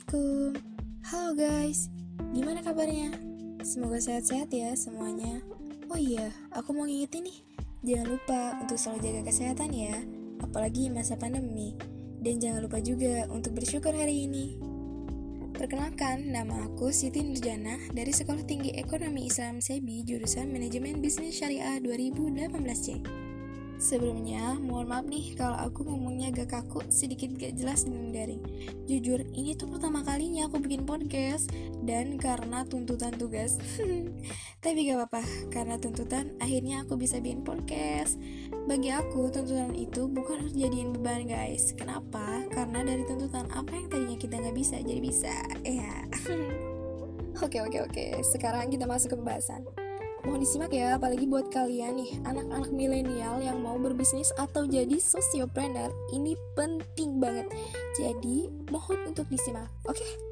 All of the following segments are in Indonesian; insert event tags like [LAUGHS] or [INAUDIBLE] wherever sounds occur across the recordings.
Assalamualaikum. Halo guys, gimana kabarnya? Semoga sehat-sehat ya semuanya. Oh iya, aku mau ngingetin nih. Jangan lupa untuk selalu jaga kesehatan ya Apalagi masa pandemi. Dan jangan lupa juga untuk bersyukur hari ini. Perkenalkan, nama aku Siti Nurjana dari Sekolah Tinggi Ekonomi Islam SEBI jurusan Manajemen Bisnis Syariah 2018C. Sebelumnya, mohon maaf nih kalau aku ngomongnya agak kaku, sedikit gak jelas dan garing. Jujur, ini tuh pertama kalinya aku bikin podcast dan karena tuntutan tugas. [LAUGHS] Tapi gak apa-apa, karena tuntutan akhirnya aku bisa bikin podcast. Bagi aku, tuntutan itu bukan harus jadiin beban guys. Kenapa? Karena dari tuntutan apa yang tadinya kita gak bisa jadi bisa. [LAUGHS] Ya. [LAUGHS] Oke oke oke, sekarang kita masuk ke pembahasan. Mohon disimak ya, apalagi buat kalian nih, anak-anak milenial yang mau berbisnis atau jadi sociopreneur, ini penting banget. Jadi, mohon untuk disimak, oke? Okay?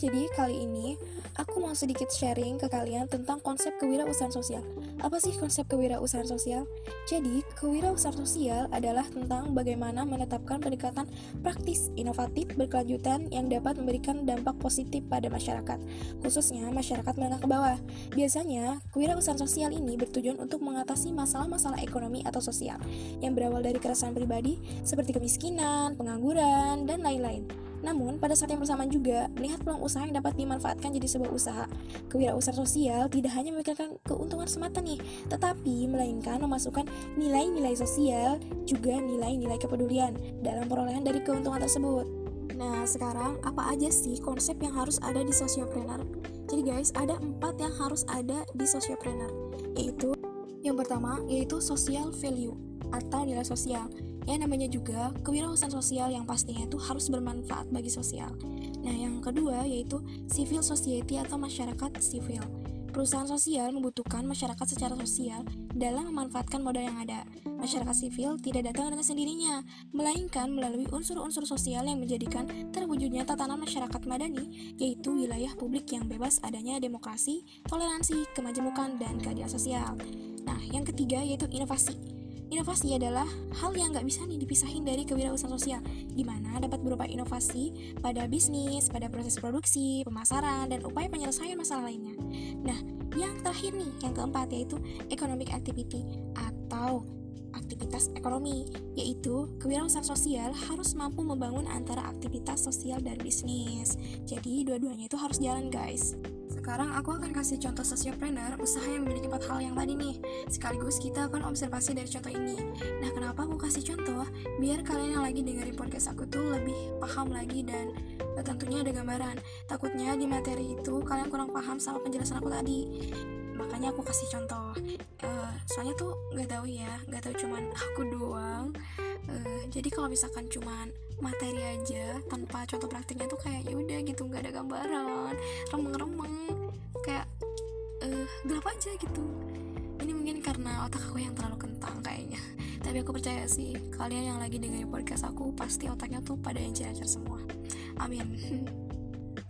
Jadi kali ini aku mau sedikit sharing ke kalian tentang konsep kewirausahaan sosial. Apa sih konsep kewirausahaan sosial? Jadi, kewirausahaan sosial adalah tentang bagaimana menetapkan pendekatan praktis, inovatif, berkelanjutan yang dapat memberikan dampak positif pada masyarakat, khususnya masyarakat menengah ke bawah. Biasanya, kewirausahaan sosial ini bertujuan untuk mengatasi masalah-masalah ekonomi atau sosial yang berawal dari keresahan pribadi seperti kemiskinan, pengangguran, dan lain-lain. Namun, pada saat yang bersamaan juga, melihat peluang usaha yang dapat dimanfaatkan jadi sebuah usaha. Kewirausahaan sosial tidak hanya memikirkan keuntungan semata nih, tetapi melainkan memasukkan nilai-nilai sosial, juga nilai-nilai kepedulian dalam perolehan dari keuntungan tersebut. Nah, sekarang apa aja sih konsep yang harus ada di sociopreneur? Jadi guys, ada empat yang harus ada di sociopreneur, yaitu yang pertama yaitu social value atau nilai sosial. Ya namanya juga kewirausahaan sosial yang pastinya itu harus bermanfaat bagi sosial. Nah, yang kedua yaitu civil society atau masyarakat sivil. Perusahaan sosial membutuhkan masyarakat secara sosial dalam memanfaatkan modal yang ada. Masyarakat sivil tidak datang dengan sendirinya, melainkan melalui unsur-unsur sosial yang menjadikan terwujudnya tatanan masyarakat madani, yaitu wilayah publik yang bebas adanya demokrasi, toleransi, kemajemukan, dan keadilan sosial. Nah, yang ketiga yaitu inovasi. Inovasi adalah hal yang nggak bisa nih dipisahin dari kewirausahaan sosial, di mana dapat berupa inovasi pada bisnis, pada proses produksi, pemasaran, dan upaya penyelesaian masalah lainnya. Nah, yang terakhir nih, yang keempat yaitu economic activity atau aktivitas ekonomi, yaitu kewirausahaan sosial harus mampu membangun antara aktivitas sosial dan bisnis. Jadi, dua-duanya itu harus jalan, guys. Sekarang aku akan kasih contoh sociopreneur, usaha yang memiliki empat hal yang tadi nih. Sekaligus kita akan observasi dari contoh ini. Nah, kenapa aku kasih contoh? Biar kalian yang lagi dengerin podcast aku tuh lebih paham lagi dan uh, tentunya ada gambaran. Takutnya di materi itu kalian kurang paham sama penjelasan aku tadi. Makanya aku kasih contoh. Uh, soalnya tuh nggak tahu ya, nggak tahu cuman aku doang. Uh, jadi kalau misalkan cuman materi aja tanpa contoh praktiknya tuh kayak ya udah gitu nggak ada gambaran remeng-remeng kayak uh, gelap aja gitu. Ini mungkin karena otak aku yang terlalu kentang kayaknya. Tapi aku percaya sih kalian yang lagi dengerin podcast aku pasti otaknya tuh pada cerah semua. Amin [LAUGHS]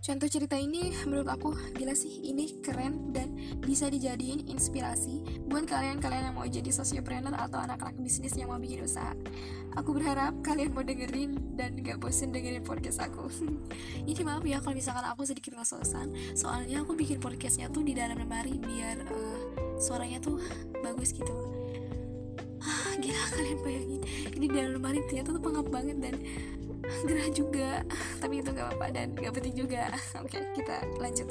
Contoh cerita ini menurut aku gila sih ini keren dan bisa dijadiin inspirasi buat kalian-kalian yang mau jadi sociopreneur atau anak-anak bisnis yang mau bikin usaha. Aku berharap kalian mau dengerin dan gak bosen dengerin podcast aku. [LAUGHS] ini maaf ya kalau misalkan aku sedikit ngos-ngosan, soalnya aku bikin podcastnya tuh di dalam lemari biar uh, suaranya tuh bagus gitu. Ah, gila kalian bayangin, ini di dalam lemari ternyata tuh pengap banget dan gerah juga tapi itu gak apa-apa dan gak penting juga oke kita lanjut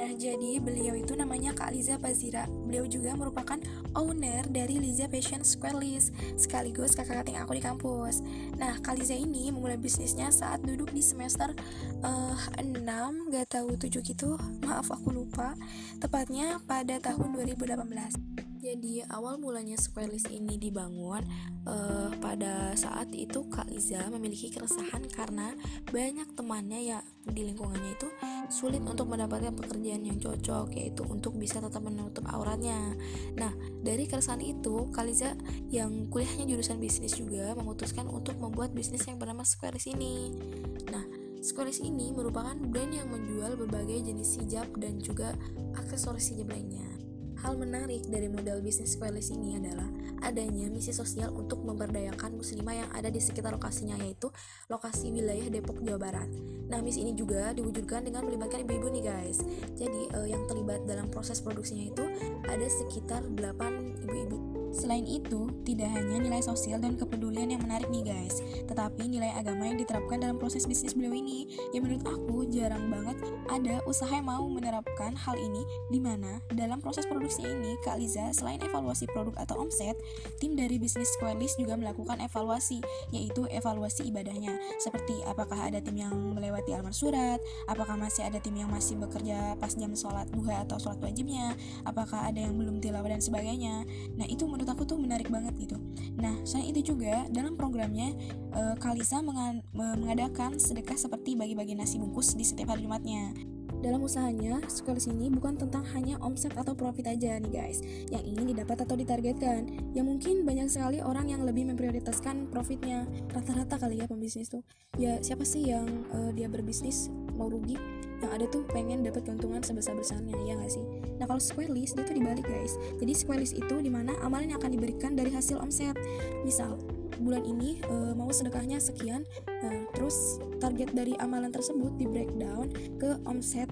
Nah, jadi beliau itu namanya Kak Liza Bazira. Beliau juga merupakan owner dari Liza Passion Square List, sekaligus kakak kating aku di kampus. Nah, Kak Liza ini memulai bisnisnya saat duduk di semester uh, 6, gak tahu 7 gitu, maaf aku lupa. Tepatnya pada tahun 2018. Jadi awal mulanya Squarelist ini dibangun uh, pada saat itu Kak Liza memiliki keresahan karena banyak temannya ya di lingkungannya itu sulit untuk mendapatkan pekerjaan yang cocok yaitu untuk bisa tetap menutup auratnya. Nah dari keresahan itu Kak Liza yang kuliahnya jurusan bisnis juga memutuskan untuk membuat bisnis yang bernama Squarelist ini. Nah Squarelist ini merupakan brand yang menjual berbagai jenis hijab dan juga aksesoris hijab lainnya. Hal menarik dari model bisnis Squarelist ini adalah adanya misi sosial untuk memberdayakan muslimah yang ada di sekitar lokasinya yaitu lokasi wilayah Depok, Jawa Barat. Nah, misi ini juga diwujudkan dengan melibatkan ibu-ibu nih guys. Jadi uh, yang terlibat dalam proses produksinya itu ada sekitar 8 ibu-ibu Selain itu, tidak hanya nilai sosial dan kepedulian yang menarik nih guys, tetapi nilai agama yang diterapkan dalam proses bisnis beliau ini, yang menurut aku jarang banget ada usaha yang mau menerapkan hal ini, di mana dalam proses produksi ini, Kak Liza selain evaluasi produk atau omset, tim dari bisnis Squarelist juga melakukan evaluasi, yaitu evaluasi ibadahnya, seperti apakah ada tim yang melewati almar surat, apakah masih ada tim yang masih bekerja pas jam sholat duha atau sholat wajibnya, apakah ada yang belum tilawah dan sebagainya. Nah itu aku tuh menarik banget gitu. Nah, selain itu juga dalam programnya uh, Kalisa mengadakan sedekah seperti bagi-bagi nasi bungkus di setiap hari Jumatnya. Dalam usahanya, Squares ini bukan tentang hanya omset atau profit aja nih guys, yang ingin didapat atau ditargetkan. Yang mungkin banyak sekali orang yang lebih memprioritaskan profitnya. Rata-rata kali ya pembisnis tuh. Ya siapa sih yang uh, dia berbisnis mau rugi? Yang ada tuh pengen dapat keuntungan sebesar-besarnya, ya nggak sih? Nah kalau square list dia tuh dibalik guys. Jadi square list itu di mana amalan yang akan diberikan dari hasil omset. Misal bulan ini uh, mau sedekahnya sekian, uh, terus target dari amalan tersebut di breakdown ke omset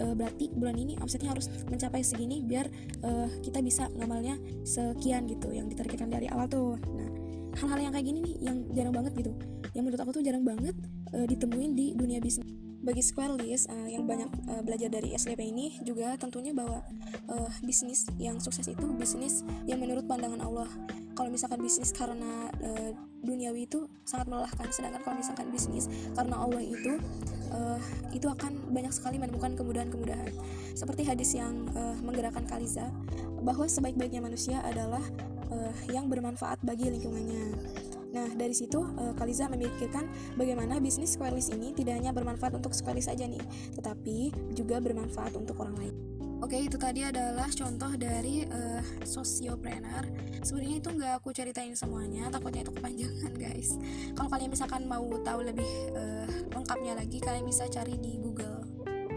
uh, berarti bulan ini omsetnya harus mencapai segini biar uh, kita bisa ngamalnya sekian gitu yang ditargetkan dari awal tuh nah hal-hal yang kayak gini nih yang jarang banget gitu yang menurut aku tuh jarang banget uh, ditemuin di dunia bisnis bagi Squarelist uh, yang banyak uh, belajar dari SLP ini juga tentunya bahwa uh, bisnis yang sukses itu bisnis yang menurut pandangan Allah. Kalau misalkan bisnis karena uh, duniawi itu sangat melelahkan sedangkan kalau misalkan bisnis karena Allah itu uh, itu akan banyak sekali menemukan kemudahan-kemudahan. Seperti hadis yang uh, menggerakkan Kaliza bahwa sebaik-baiknya manusia adalah uh, yang bermanfaat bagi lingkungannya Nah, dari situ uh, Kaliza memikirkan bagaimana bisnis Squarelist ini tidak hanya bermanfaat untuk Squarelist saja nih, tetapi juga bermanfaat untuk orang lain. Oke, itu tadi adalah contoh dari uh, sosiopreneur. Sebenarnya itu nggak aku ceritain semuanya, takutnya itu kepanjangan, [LAUGHS] guys. Kalau kalian misalkan mau tahu lebih uh, lengkapnya lagi, kalian bisa cari di Google.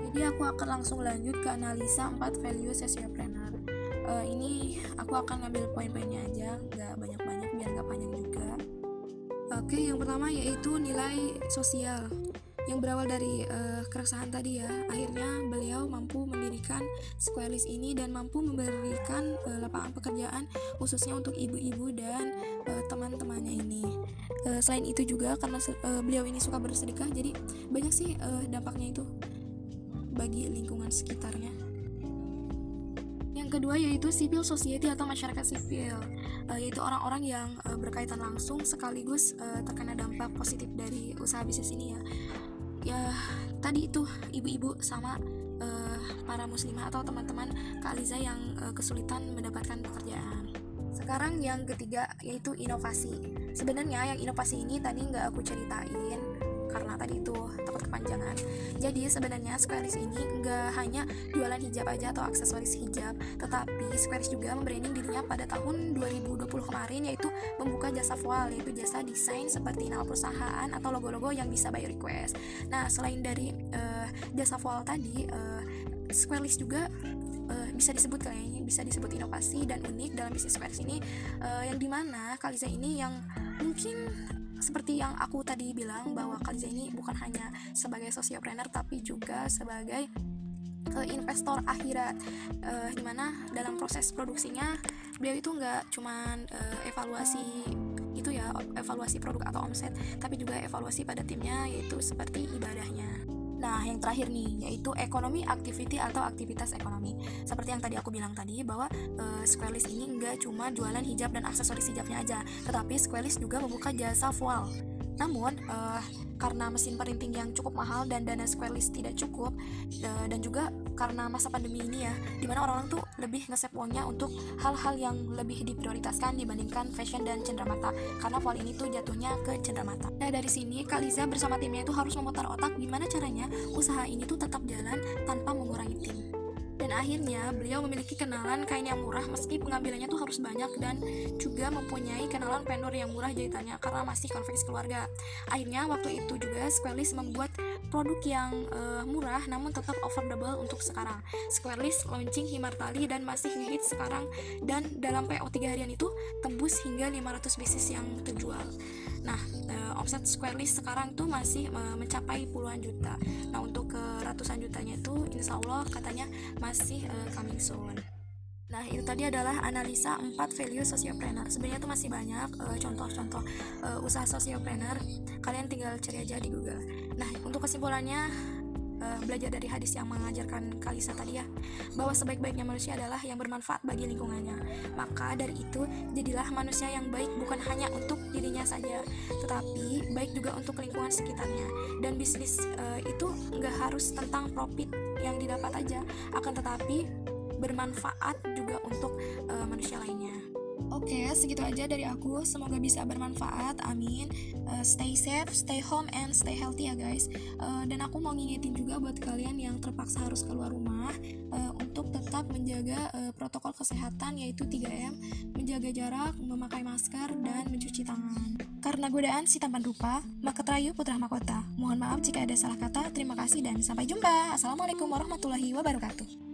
Jadi aku akan langsung lanjut ke analisa 4 value sosiopreneur. Uh, ini aku akan ngambil poin-poinnya aja, nggak banyak-banyak biar nggak panjang juga. Oke, yang pertama yaitu nilai sosial yang berawal dari uh, keresahan tadi ya. Akhirnya beliau mampu mendirikan Squarelist ini dan mampu memberikan uh, lapangan pekerjaan khususnya untuk ibu-ibu dan uh, teman-temannya ini. Uh, selain itu juga karena uh, beliau ini suka bersedekah, jadi banyak sih uh, dampaknya itu bagi lingkungan sekitarnya. Yang kedua yaitu civil society atau masyarakat sipil, uh, yaitu orang-orang yang uh, berkaitan langsung sekaligus uh, terkena dampak positif dari usaha bisnis ini ya. Ya tadi itu ibu-ibu sama uh, para muslimah atau teman-teman Kak Aliza yang uh, kesulitan mendapatkan pekerjaan. Sekarang yang ketiga yaitu inovasi. Sebenarnya yang inovasi ini tadi nggak aku ceritain karena tadi itu takut kepanjangan. Jadi sebenarnya Squarespace ini nggak hanya jualan hijab aja atau aksesoris hijab tetapi Squarespace juga membranding dirinya pada tahun 2020 kemarin yaitu membuka jasa voal yaitu jasa desain seperti nama perusahaan atau logo-logo yang bisa by request. Nah selain dari uh, jasa voal tadi uh, Squarespace juga uh, bisa disebut kayaknya bisa disebut inovasi dan unik dalam bisnis Squarespace ini. Uh, yang di mana Kaliza ini yang mungkin seperti yang aku tadi bilang bahwa Kaliza ini bukan hanya sebagai sosiopreneur tapi juga sebagai uh, investor akhirat. Uh, di mana dalam proses produksinya beliau itu nggak cuman uh, evaluasi itu ya evaluasi produk atau omset tapi juga evaluasi pada timnya yaitu seperti ibadahnya Nah, yang terakhir nih yaitu ekonomi activity atau aktivitas ekonomi. Seperti yang tadi aku bilang tadi bahwa uh, ini nggak cuma jualan hijab dan aksesoris hijabnya aja, tetapi Squarelist juga membuka jasa voal. Namun, uh, karena mesin printing yang cukup mahal dan dana Squarelist tidak cukup, uh, dan juga karena masa pandemi ini ya, di mana orang-orang tuh lebih ngesep uangnya untuk hal-hal yang lebih diprioritaskan dibandingkan fashion dan cenderamata, karena voal ini tuh jatuhnya ke cenderamata. Nah dari sini, Kaliza bersama timnya itu harus memutar otak gimana caranya usaha ini tuh tetap jalan tanpa mengurangi tim. Dan akhirnya beliau memiliki kenalan kain yang murah meski pengambilannya tuh harus banyak dan juga mempunyai kenalan vendor yang murah jahitannya karena masih konveksi keluarga. Akhirnya waktu itu juga Squarelist membuat produk yang uh, murah namun tetap affordable untuk sekarang. Squarelist launching himar tali dan masih ngehit sekarang dan dalam PO 3 harian itu tembus hingga 500 bisnis yang terjual. Nah, uh, omset Squarelist sekarang tuh masih uh, mencapai puluhan juta. Nah, untuk ke ratusan jutanya itu insya Allah katanya masih uh, coming soon. Nah, itu tadi adalah analisa 4 value sociopreneur. Sebenarnya itu masih banyak contoh-contoh uh, uh, usaha sociopreneur. Kalian tinggal cari aja di Google. Nah, untuk kesimpulannya uh, belajar dari hadis yang mengajarkan Kalisa tadi ya bahwa sebaik-baiknya manusia adalah yang bermanfaat bagi lingkungannya. Maka dari itu jadilah manusia yang baik bukan hanya untuk dirinya saja tetapi baik juga untuk lingkungan sekitarnya. Dan bisnis uh, itu nggak harus tentang profit yang didapat aja akan tetapi bermanfaat juga untuk uh, manusia lainnya Oke, segitu aja dari aku. Semoga bisa bermanfaat. Amin. Uh, stay safe, stay home, and stay healthy ya guys. Uh, dan aku mau ngingetin juga buat kalian yang terpaksa harus keluar rumah uh, untuk tetap menjaga uh, protokol kesehatan yaitu 3M, menjaga jarak, memakai masker, dan mencuci tangan. Karena godaan si tampan rupa, maka terayu putra mahkota. Mohon maaf jika ada salah kata. Terima kasih dan sampai jumpa. Assalamualaikum warahmatullahi wabarakatuh.